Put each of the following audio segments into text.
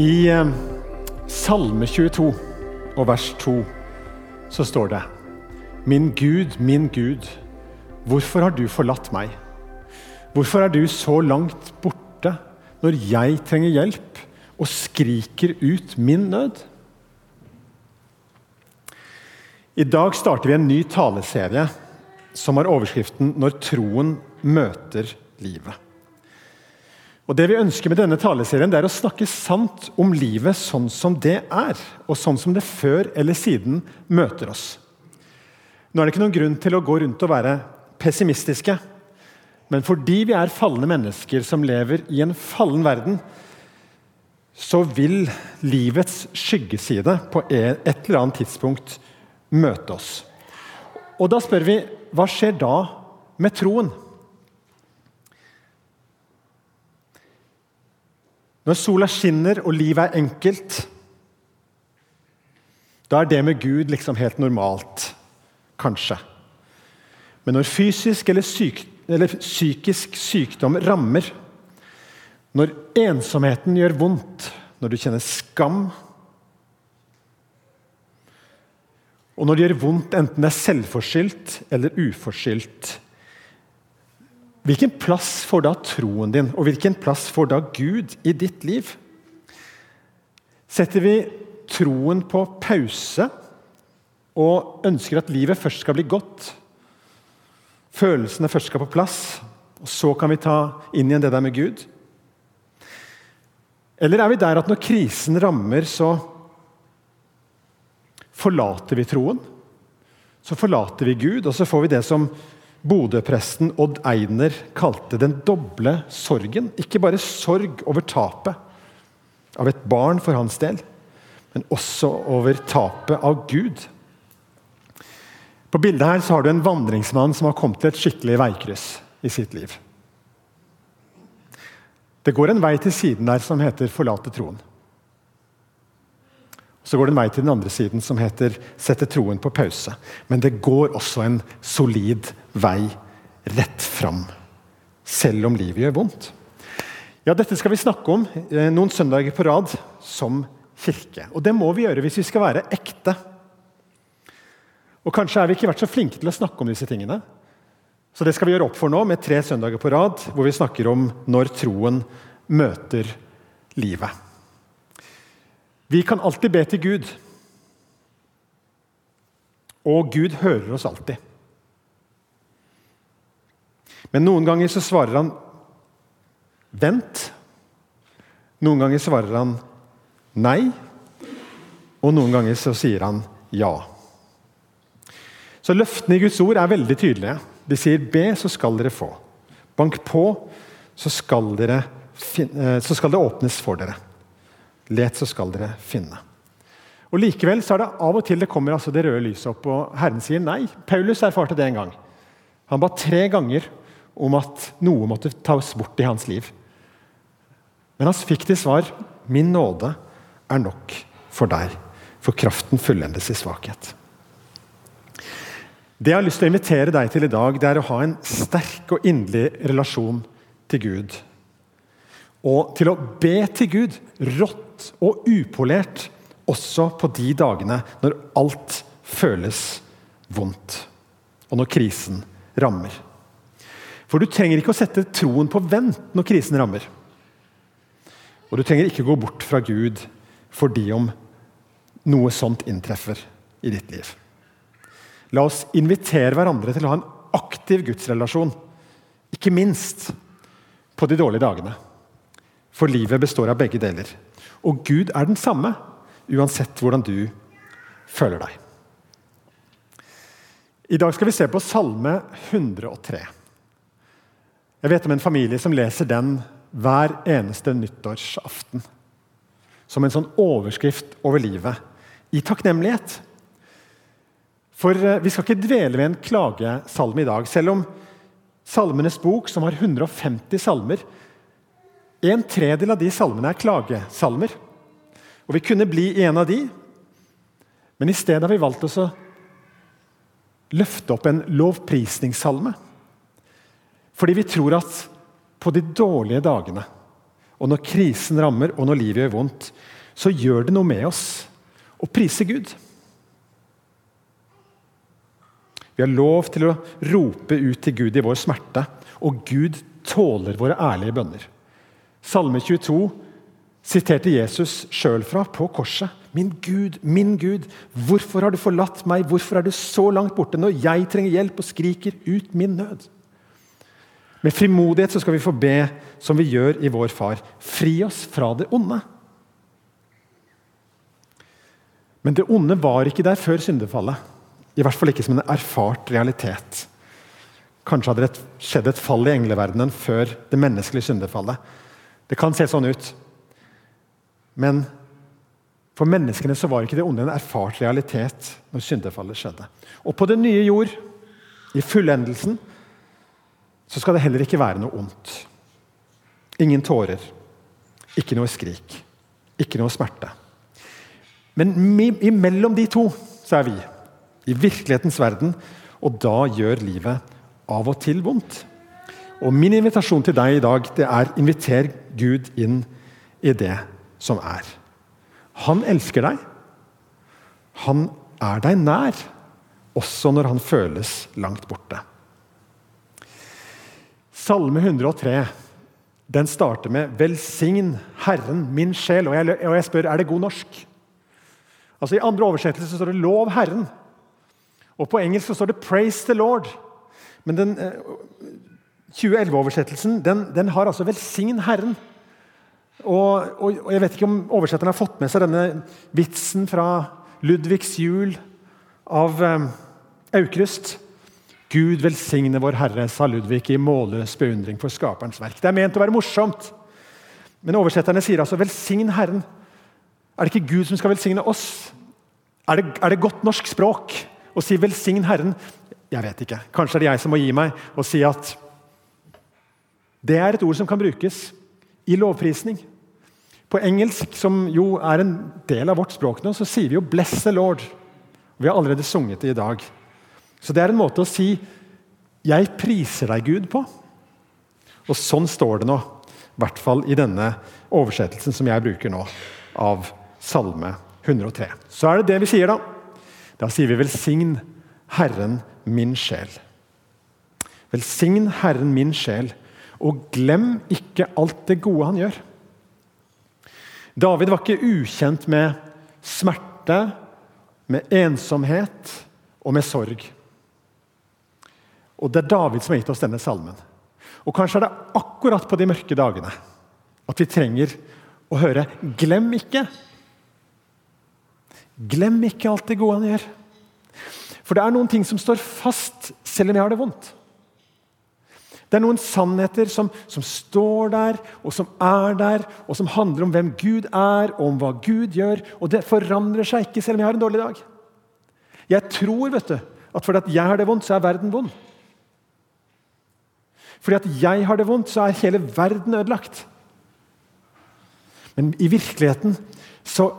I eh, Salme 22 og vers 2 så står det Min Gud, min Gud, hvorfor har du forlatt meg? Hvorfor er du så langt borte når jeg trenger hjelp og skriker ut min nød? I dag starter vi en ny taleserie som har overskriften 'Når troen møter livet'. Og Det vi ønsker med denne taleserien, det er å snakke sant om livet sånn som det er, og sånn som det før eller siden møter oss. Nå er det ikke noen grunn til å gå rundt og være pessimistiske. Men fordi vi er falne mennesker som lever i en fallen verden, så vil livets skyggeside på et eller annet tidspunkt møte oss. Og da spør vi hva skjer da med troen? Når sola skinner og livet er enkelt, da er det med Gud liksom helt normalt. Kanskje. Men når fysisk eller, syk, eller psykisk sykdom rammer, når ensomheten gjør vondt, når du kjenner skam Og når det gjør vondt, enten det er selvforskyldt eller uforskyldt Hvilken plass får da troen din, og hvilken plass får da Gud i ditt liv? Setter vi troen på pause og ønsker at livet først skal bli godt, følelsene først skal på plass, og så kan vi ta inn igjen det der med Gud? Eller er vi der at når krisen rammer, så forlater vi troen? Så forlater vi Gud, og så får vi det som Bodø-presten Odd Einer kalte den doble sorgen. Ikke bare sorg over tapet av et barn for hans del, men også over tapet av Gud. På bildet her så har du en vandringsmann som har kommet til et skikkelig veikryss i sitt liv. Det går en vei til siden der som heter 'forlate troen'. Så går det en vei til den andre siden som heter 'sette troen på pause'. Men det går også en solid vei rett fram, selv om livet gjør vondt. Ja, Dette skal vi snakke om eh, noen søndager på rad som kirke. Og det må vi gjøre hvis vi skal være ekte. Og Kanskje er vi ikke vært så flinke til å snakke om disse tingene. Så det skal vi gjøre opp for nå med tre søndager på rad, hvor vi snakker om når troen møter livet. Vi kan alltid be til Gud. Og Gud hører oss alltid. Men noen ganger så svarer han 'vent'. Noen ganger svarer han nei. Og noen ganger så sier han ja. Så løftene i Guds ord er veldig tydelige. De sier 'be, så skal dere få'. Bank på, så skal, dere, eh, så skal det åpnes for dere. Let, så skal dere finne. Og Likevel så er det av og til det kommer altså det røde lyset opp, og Herren sier nei. Paulus erfarte det en gang. Han ba tre ganger om at noe måtte tas bort i hans liv. Men han fikk til svar min nåde er nok for deg, for kraften fullendes i svakhet. Det jeg har lyst til å invitere deg til i dag, det er å ha en sterk og inderlig relasjon til Gud. Og til å be til Gud rått og upolert også på de dagene når alt føles vondt, og når krisen rammer. For du trenger ikke å sette troen på vent når krisen rammer. Og du trenger ikke gå bort fra Gud fordi om noe sånt inntreffer i ditt liv. La oss invitere hverandre til å ha en aktiv gudsrelasjon, ikke minst på de dårlige dagene. For livet består av begge deler. Og Gud er den samme, uansett hvordan du føler deg. I dag skal vi se på Salme 103. Jeg vet om en familie som leser den hver eneste nyttårsaften. Som en sånn overskrift over livet, i takknemlighet. For eh, vi skal ikke dvele ved en klagesalme i dag, selv om Salmenes bok, som har 150 salmer, en tredel av de salmene er klagesalmer. Og Vi kunne bli en av de, men i stedet har vi valgt oss å løfte opp en lovprisningssalme. Fordi vi tror at på de dårlige dagene, og når krisen rammer, og når livet gjør vondt, så gjør det noe med oss å prise Gud. Vi har lov til å rope ut til Gud i vår smerte, og Gud tåler våre ærlige bønner. Salme 22 siterte Jesus sjøl fra på korset. Min Gud, min Gud, hvorfor har du forlatt meg? Hvorfor er du så langt borte når jeg trenger hjelp og skriker ut min nød? Med frimodighet så skal vi få be som vi gjør i vår Far. Fri oss fra det onde. Men det onde var ikke der før syndefallet. I hvert fall ikke som en erfart realitet. Kanskje hadde det skjedd et fall i engleverdenen før det menneskelige syndefallet. Det kan se sånn ut. Men for menneskene så var ikke det onde en erfart realitet når syndefallet skjedde. Og på den nye jord, i fullendelsen, så skal det heller ikke være noe ondt. Ingen tårer, ikke noe skrik, ikke noe smerte. Men imellom de to så er vi, i virkelighetens verden, og da gjør livet av og til vondt. Og Min invitasjon til deg i dag det er inviter Gud inn i det som er. Han elsker deg. Han er deg nær, også når han føles langt borte. Salme 103 den starter med 'Velsign Herren min sjel'. Og jeg, spør er det god norsk. Altså I andre oversettelser står det 'Lov Herren'. Og På engelsk så står det 'Praise the Lord'. Men den eh, 2011-oversettelsen den, den, har altså 'velsign Herren'. Og, og, og, Jeg vet ikke om oversetteren har fått med seg denne vitsen fra Ludvigs jul av um, Aukrust. Gud velsigne vår Herre, sa Ludvig i målløs beundring for Skaperens verk. Det er ment å være morsomt, men oversetterne sier altså 'velsign Herren'. Er det ikke Gud som skal velsigne oss? Er det, er det godt norsk språk å si 'velsign Herren'? Jeg vet ikke. Kanskje er det jeg som må gi meg og si at det er et ord som kan brukes i lovprisning. På engelsk, som jo er en del av vårt språk nå, så sier vi jo 'bless the Lord'. Vi har allerede sunget det i dag. Så det er en måte å si 'jeg priser deg, Gud' på. Og sånn står det nå, i hvert fall i denne oversettelsen som jeg bruker nå, av Salme 103. Så er det det vi sier, da. Da sier vi 'velsign Herren min sjel'. Velsign Herren min sjel, og glem ikke alt det gode han gjør. David var ikke ukjent med smerte, med ensomhet og med sorg. Og Det er David som har gitt oss denne salmen. Og Kanskje er det akkurat på de mørke dagene at vi trenger å høre 'glem ikke'. Glem ikke alt det gode han gjør. For det er noen ting som står fast selv om jeg har det vondt. Det er noen sannheter som, som, står der, og som er der, og som handler om hvem Gud er, og om hva Gud gjør. Og det forandrer seg ikke selv om jeg har en dårlig dag. Jeg tror vet du, at fordi jeg har det vondt, så er verden vond. Fordi at jeg har det vondt, så er hele verden ødelagt. Men i virkeligheten så,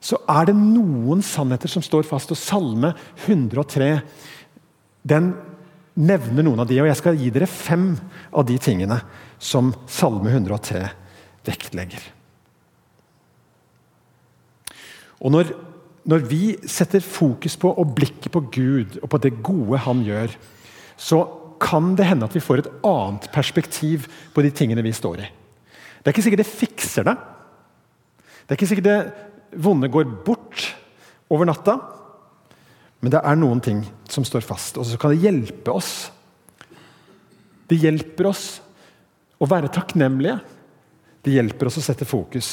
så er det noen sannheter som står fast. Og Salme 103 den nevner noen av de, og jeg skal gi dere fem av de tingene som Salme 103 vektlegger. Og når, når vi setter fokus på og blikket på Gud og på det gode han gjør, så kan det hende at vi får et annet perspektiv på de tingene vi står i. Det er ikke sikkert det fikser det. Det er ikke sikkert det vonde går bort over natta. Men det er noen ting som står fast, og så kan det hjelpe oss. Det hjelper oss å være takknemlige. Det hjelper oss å sette fokus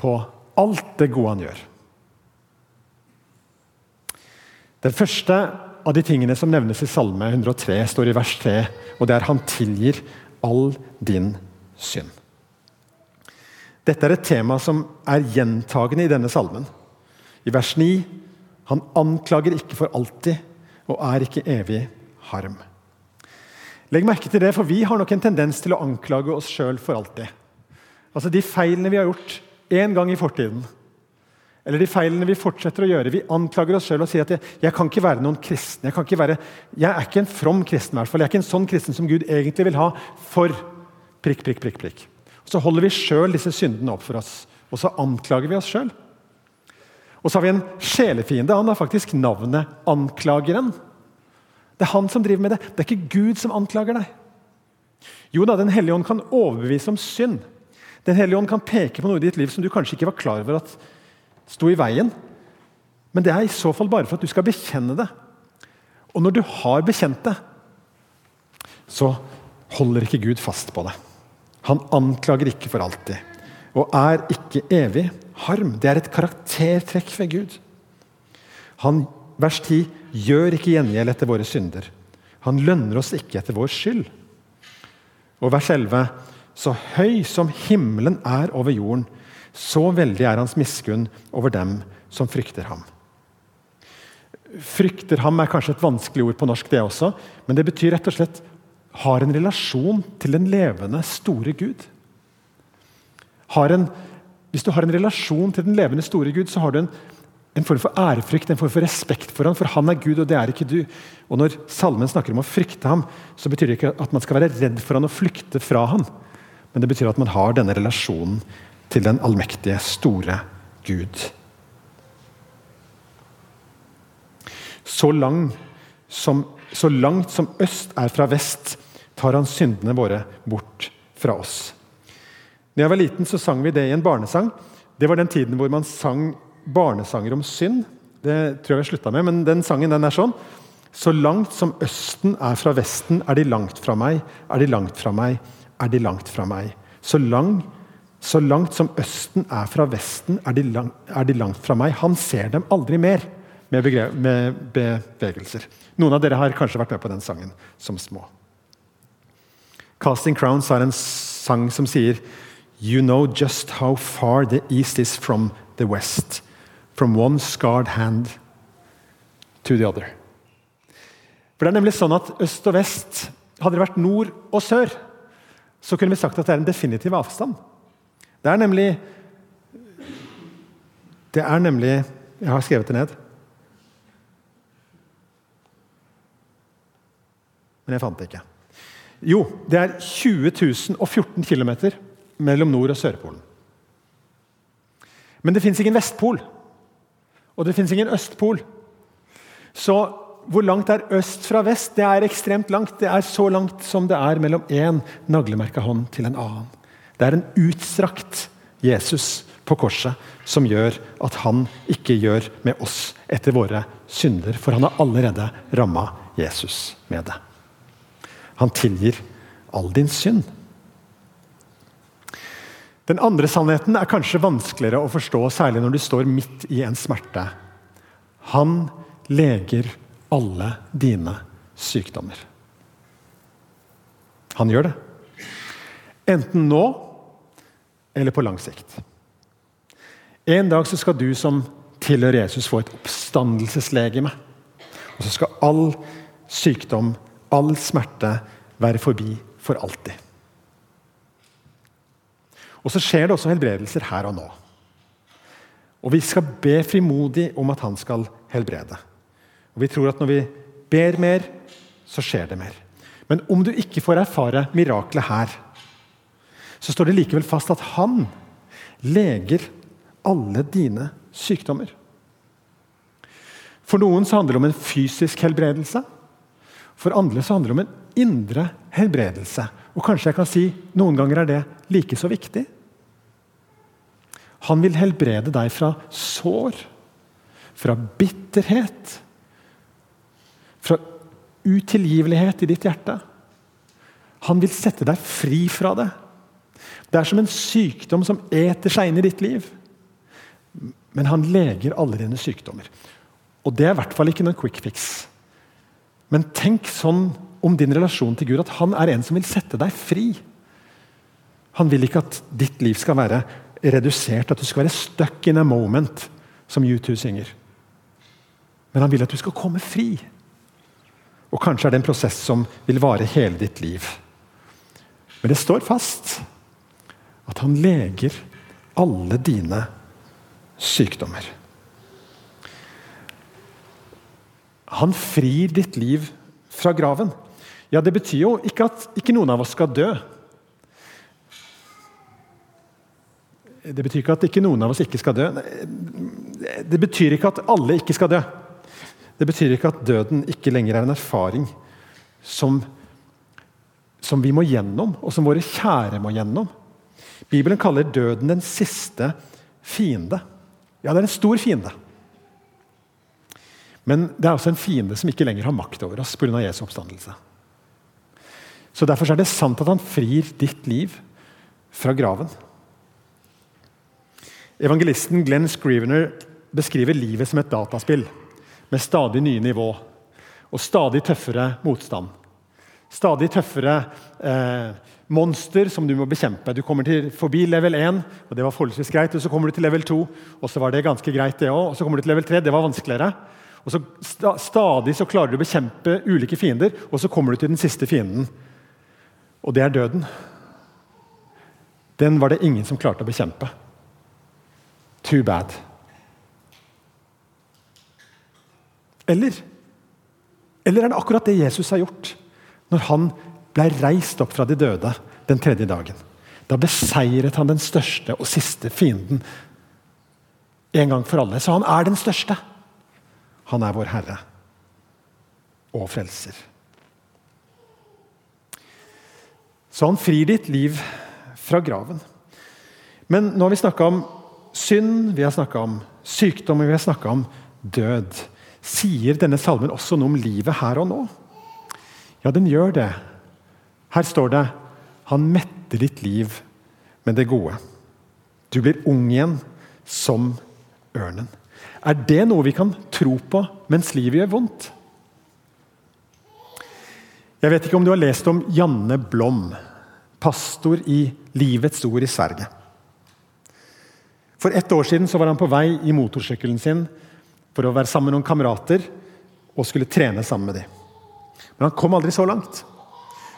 på alt det gode han gjør. Den første av de tingene som nevnes i Salme 103, står i vers 3, og det er 'Han tilgir all din synd'. Dette er et tema som er gjentagende i denne salmen. I vers 9 han anklager ikke for alltid og er ikke evig harm. Legg merke til det, for vi har nok en tendens til å anklage oss sjøl for alltid. Altså De feilene vi har gjort én gang i fortiden, eller de feilene vi fortsetter å gjøre. Vi anklager oss sjøl og sier at jeg, jeg, kan ikke være noen kristen. Jeg, kan ikke være, jeg er ikke en from kristen. I hvert fall. Jeg er ikke en sånn kristen som Gud egentlig vil ha for prikk, prikk, prikk. prikk. Så holder vi sjøl disse syndene opp for oss, og så anklager vi oss sjøl. Og så har vi en sjelefiende. Han har faktisk navnet Anklageren. Det er han som driver med det. Det er ikke Gud som anklager deg. Jo da, Den hellige ånd kan overbevise om synd. Den hellige ånd kan peke på noe i ditt liv som du kanskje ikke var klar over at sto i veien. Men det er i så fall bare for at du skal bekjenne det. Og når du har bekjent det, så holder ikke Gud fast på det. Han anklager ikke for alltid og er ikke evig harm. Det er et karaktertrekk ved Gud. Han, vers 10, gjør ikke gjengjeld etter våre synder. Han lønner oss ikke etter vår skyld. Og vers 11.: Så høy som himmelen er over jorden, så veldig er hans miskunn over dem som frykter ham. Frykter ham er kanskje et vanskelig ord på norsk, det også, men det betyr rett og slett har en relasjon til den levende, store Gud. En, hvis du har en relasjon til den levende, store Gud, så har du en, en form for ærefrykt, en form for respekt for ham, for han er Gud, og det er ikke du. Og Når salmen snakker om å frykte ham, så betyr det ikke at man skal være redd for ham og flykte fra ham. Men det betyr at man har denne relasjonen til den allmektige, store Gud. Så, lang som, så langt som øst er fra vest, tar han syndene våre bort fra oss. Da jeg var liten, så sang vi det i en barnesang. Det var den tiden hvor man sang barnesanger om synd. Det tror jeg vi slutta med, men den sangen den er sånn. Så langt som Østen er fra Vesten, er de langt fra meg, er de langt fra meg, er de langt fra meg. Så, lang, så langt som Østen er fra Vesten, er de, lang, er de langt fra meg. Han ser dem aldri mer med, med bevegelser. Noen av dere har kanskje vært med på den sangen som små. Casting Crowns har en sang som sier You know just how far the east is from the west, from one scarred hand to the other. For det er nemlig sånn at Øst og vest Hadde det vært nord og sør, så kunne vi sagt at det er en definitiv avstand. Det er nemlig Det er nemlig Jeg har skrevet det ned. Men jeg fant det ikke. Jo, det er 20 014 km mellom Nord- og Sørpolen. Men det fins ingen Vestpol, og det fins ingen Østpol. Så hvor langt er øst fra vest? Det er ekstremt langt. Det er så langt som det er mellom én naglemerka hånd til en annen. Det er en utstrakt Jesus på korset som gjør at han ikke gjør med oss etter våre synder, for han har allerede ramma Jesus med det. Han tilgir all din synd. Den andre sannheten er kanskje vanskeligere å forstå, særlig når du står midt i en smerte. Han leger alle dine sykdommer. Han gjør det. Enten nå eller på lang sikt. En dag så skal du som tilhører Jesus, få et oppstandelseslegeme. Og så skal all sykdom, all smerte, være forbi for alltid. Og så skjer det også helbredelser her og nå. Og vi skal be frimodig om at han skal helbrede. Og Vi tror at når vi ber mer, så skjer det mer. Men om du ikke får erfare miraklet her, så står det likevel fast at han leger alle dine sykdommer. For noen så handler det om en fysisk helbredelse. For andre så handler det om en indre helbredelse. Og kanskje jeg kan si noen ganger er det like så viktig. Han vil helbrede deg fra sår, fra bitterhet, fra utilgivelighet i ditt hjerte. Han vil sette deg fri fra det. Det er som en sykdom som eter seg inn i ditt liv. Men han leger alle dine sykdommer. Og det er i hvert fall ikke noen quick fix. Men tenk sånn om din relasjon til Gud, at han er en som vil sette deg fri. Han vil ikke at ditt liv skal være redusert, at du skal være stuck in a moment, som U2 synger. Men han vil at du skal komme fri. Og kanskje er det en prosess som vil vare hele ditt liv. Men det står fast at han leger alle dine sykdommer. Han frir ditt liv fra graven. Ja, Det betyr jo ikke at ikke noen av oss skal dø. Det betyr ikke at ikke noen av oss ikke skal dø. Det betyr ikke at alle ikke skal dø. Det betyr ikke at døden ikke lenger er en erfaring som, som vi må gjennom, og som våre kjære må gjennom. Bibelen kaller døden den siste fiende. Ja, det er en stor fiende. Men det er også en fiende som ikke lenger har makt over oss pga. Jesu oppstandelse. Så Derfor er det sant at han frir ditt liv fra graven. Evangelisten Glenn Scrivener beskriver livet som et dataspill med stadig nye nivå og stadig tøffere motstand. Stadig tøffere eh, monster som du må bekjempe. Du kommer til, forbi level 1, og det var forholdsvis greit. og Så kommer du til level 2, og så var det ganske greit. det også, og Så kommer du til level 3, det var vanskeligere. Og så Stadig så klarer du å bekjempe ulike fiender, og så kommer du til den siste fienden. Og det er døden. Den var det ingen som klarte å bekjempe. Too bad. Eller Eller er det akkurat det Jesus har gjort når han ble reist opp fra de døde den tredje dagen? Da beseiret han den største og siste fienden en gang for alle. Så han er den største. Han er vår Herre og Frelser. Så han frir ditt liv fra graven. Men nå har vi snakka om synd, vi har snakka om sykdom og vi har snakka om død. Sier denne salmen også noe om livet her og nå? Ja, den gjør det. Her står det 'Han metter ditt liv med det gode'. Du blir ung igjen som ørnen. Er det noe vi kan tro på mens livet gjør vondt? Jeg vet ikke om du har lest om Janne Blom, pastor i Livets Ord i Sverige. For ett år siden var han på vei i motorsykkelen sin for å være sammen med noen kamerater og skulle trene sammen med dem. Men han kom aldri så langt.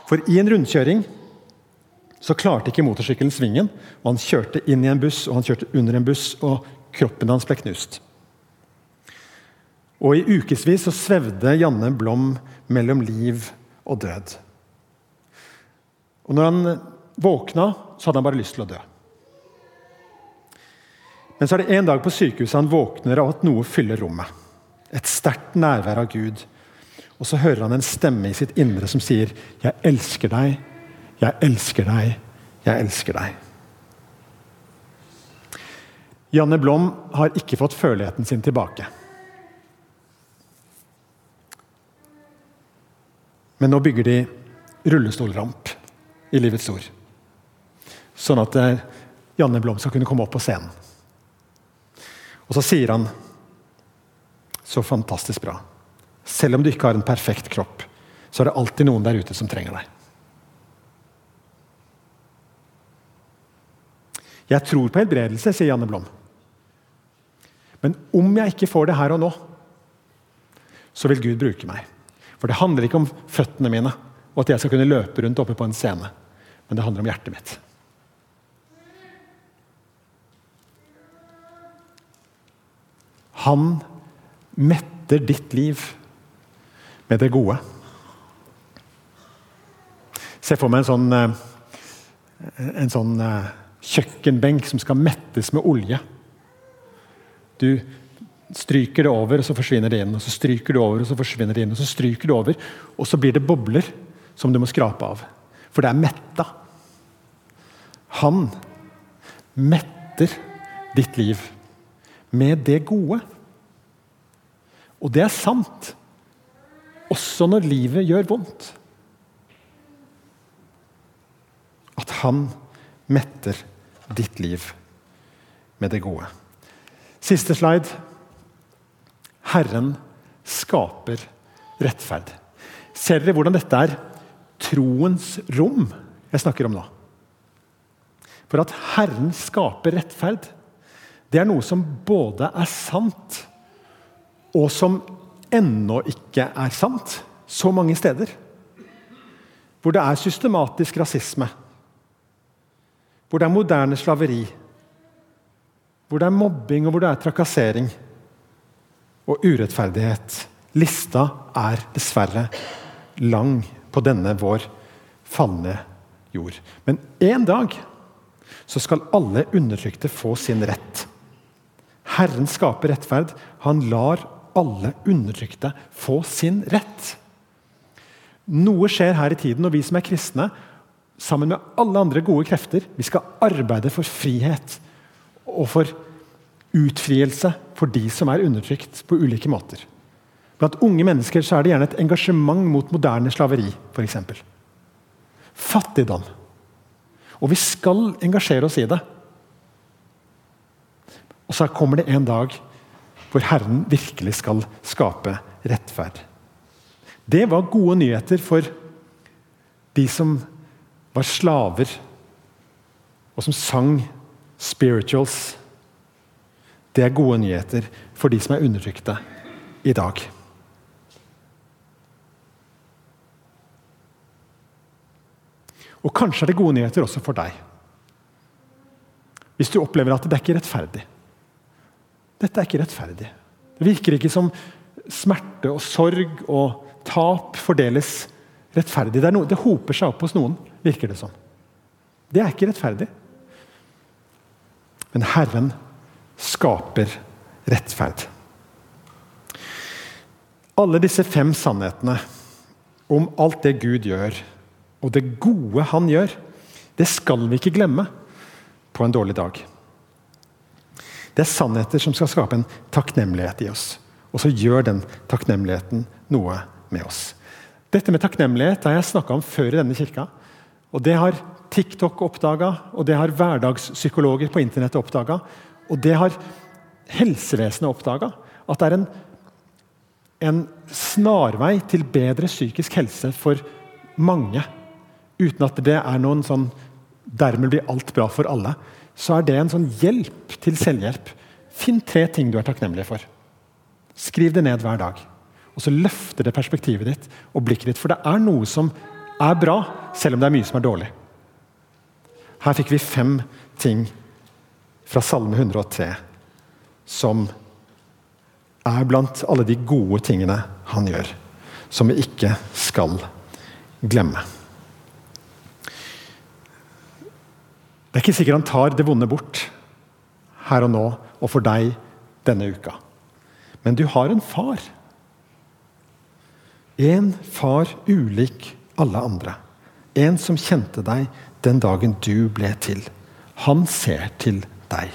For i en rundkjøring så klarte ikke motorsykkelen svingen. og Han kjørte inn i en buss og han kjørte under en buss, og kroppen hans ble knust. Og I ukevis så svevde Janne Blom mellom liv og død. Og når han våkna, så hadde han bare lyst til å dø. Men så er det en dag på sykehuset han våkner av at noe fyller rommet. Et sterkt nærvær av Gud. Og så hører han en stemme i sitt indre som sier, 'Jeg elsker deg, jeg elsker deg, jeg elsker deg'. Janne Blom har ikke fått føleligheten sin tilbake. Men nå bygger de rullestolramp i Livets Ord. Sånn at eh, Janne Blom skal kunne komme opp på scenen. Og så sier han så fantastisk bra. Selv om du ikke har en perfekt kropp, så er det alltid noen der ute som trenger deg. Jeg tror på helbredelse, sier Janne Blom. Men om jeg ikke får det her og nå, så vil Gud bruke meg. For det handler ikke om føttene mine og at jeg skal kunne løpe rundt oppe på en scene. Men det handler om hjertet mitt. Han metter ditt liv med det gode. Se for meg en sånn, eh, en sånn eh, kjøkkenbenk som skal mettes med olje. Du stryker det over, og så forsvinner det inn. og Så stryker det over, og så forsvinner det inn. Og så stryker det over, og så blir det bobler som du må skrape av. For det er metta. Han metter ditt liv med det gode. Og det er sant, også når livet gjør vondt. At han metter ditt liv med det gode. Siste slide. Herren skaper rettferd. Ser dere hvordan dette er troens rom jeg snakker om nå? For at Herren skaper rettferd, det er noe som både er sant, og som ennå ikke er sant så mange steder. Hvor det er systematisk rasisme. Hvor det er moderne slaveri. Hvor det er mobbing og hvor det er trakassering og urettferdighet. Lista er dessverre lang på denne vår falne jord. Men en dag så skal alle undertrykte få sin rett. Herren skaper rettferd. Han lar alle undertrykte få sin rett. Noe skjer her i tiden, og vi som er kristne, sammen med alle andre gode krefter, vi skal arbeide for frihet og for utfrielse for de som er undertrykt på ulike måter. Blant unge mennesker så er det gjerne et engasjement mot moderne slaveri, f.eks. Fattigdom. Og vi skal engasjere oss i det. Og så kommer det en dag hvor Herren virkelig skal skape rettferd. Det var gode nyheter for de som var slaver, og som sang spirituals. Det er gode nyheter for de som er undertrykte i dag. Og kanskje er det gode nyheter også for deg. Hvis du opplever at det er ikke rettferdig. Dette er ikke rettferdig. Det virker ikke som smerte og sorg og tap fordeles rettferdig. Det, no, det hoper seg opp hos noen, virker det som. Det er ikke rettferdig. Men Herren skaper rettferd. Alle disse fem sannhetene om alt det Gud gjør, og det gode han gjør, det skal vi ikke glemme på en dårlig dag. Det er sannheter som skal skape en takknemlighet i oss. Og så gjør den takknemligheten noe med oss. Dette med takknemlighet har jeg snakka om før i denne kirka. Og Det har TikTok oppdaga, og det har hverdagspsykologer på internett oppdaga. Og det har helsevesenet oppdaga. At det er en, en snarvei til bedre psykisk helse for mange. Uten at det er noen sånn Dermed blir alt bra for alle. Så er det en sånn hjelp til selvhjelp. Finn tre ting du er takknemlig for. Skriv det ned hver dag. Og så løfter det perspektivet ditt og blikket ditt. For det er noe som er bra, selv om det er mye som er dårlig. Her fikk vi fem ting fra Salme 103 som er blant alle de gode tingene han gjør, som vi ikke skal glemme. Det er ikke sikkert han tar det vonde bort her og nå og for deg denne uka. Men du har en far. En far ulik alle andre. En som kjente deg den dagen du ble til. Han ser til deg.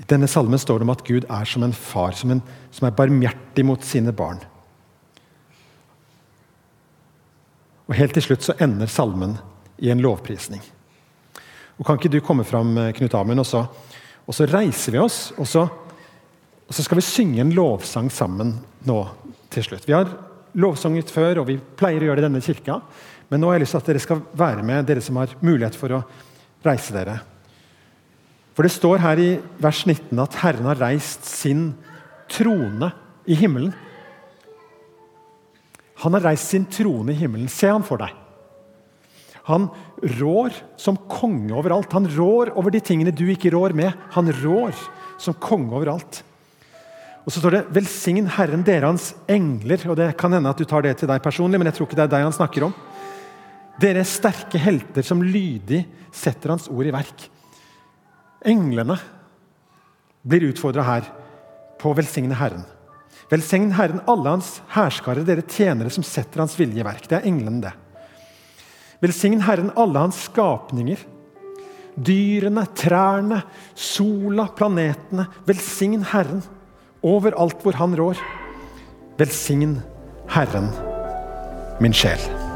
I denne salmen står det om at Gud er som en far, som, en, som er barmhjertig mot sine barn. Og Helt til slutt så ender salmen i en lovprisning. Og Kan ikke du komme fram, Knut Amund, og og så reiser vi oss, og så, og så skal vi synge en lovsang sammen nå til slutt. Vi har lovsanget før, og vi pleier å gjøre det i denne kirka. Men nå har jeg lyst til at dere skal være med, dere som har mulighet for å reise dere. For det står her i vers 19 at Herren har reist sin trone i himmelen. Han har reist sin trone i himmelen. Se han for deg. Han rår som konge overalt. Han rår over de tingene du ikke rår med. Han rår som konge overalt. Og så står det 'Velsign Herren dere hans engler'. og Det kan hende at du tar det til deg personlig, men jeg tror ikke det er deg han snakker om. Dere sterke helter som lydig setter hans ord i verk. Englene blir utfordra her på å velsigne Herren. Velsign Herren alle hans hærskarer, dere tjenere som setter hans vilje i verk. Det er englene, det. Velsign Herren alle hans skapninger. Dyrene, trærne, sola, planetene. Velsign Herren overalt hvor Han rår. Velsign Herren, min sjel.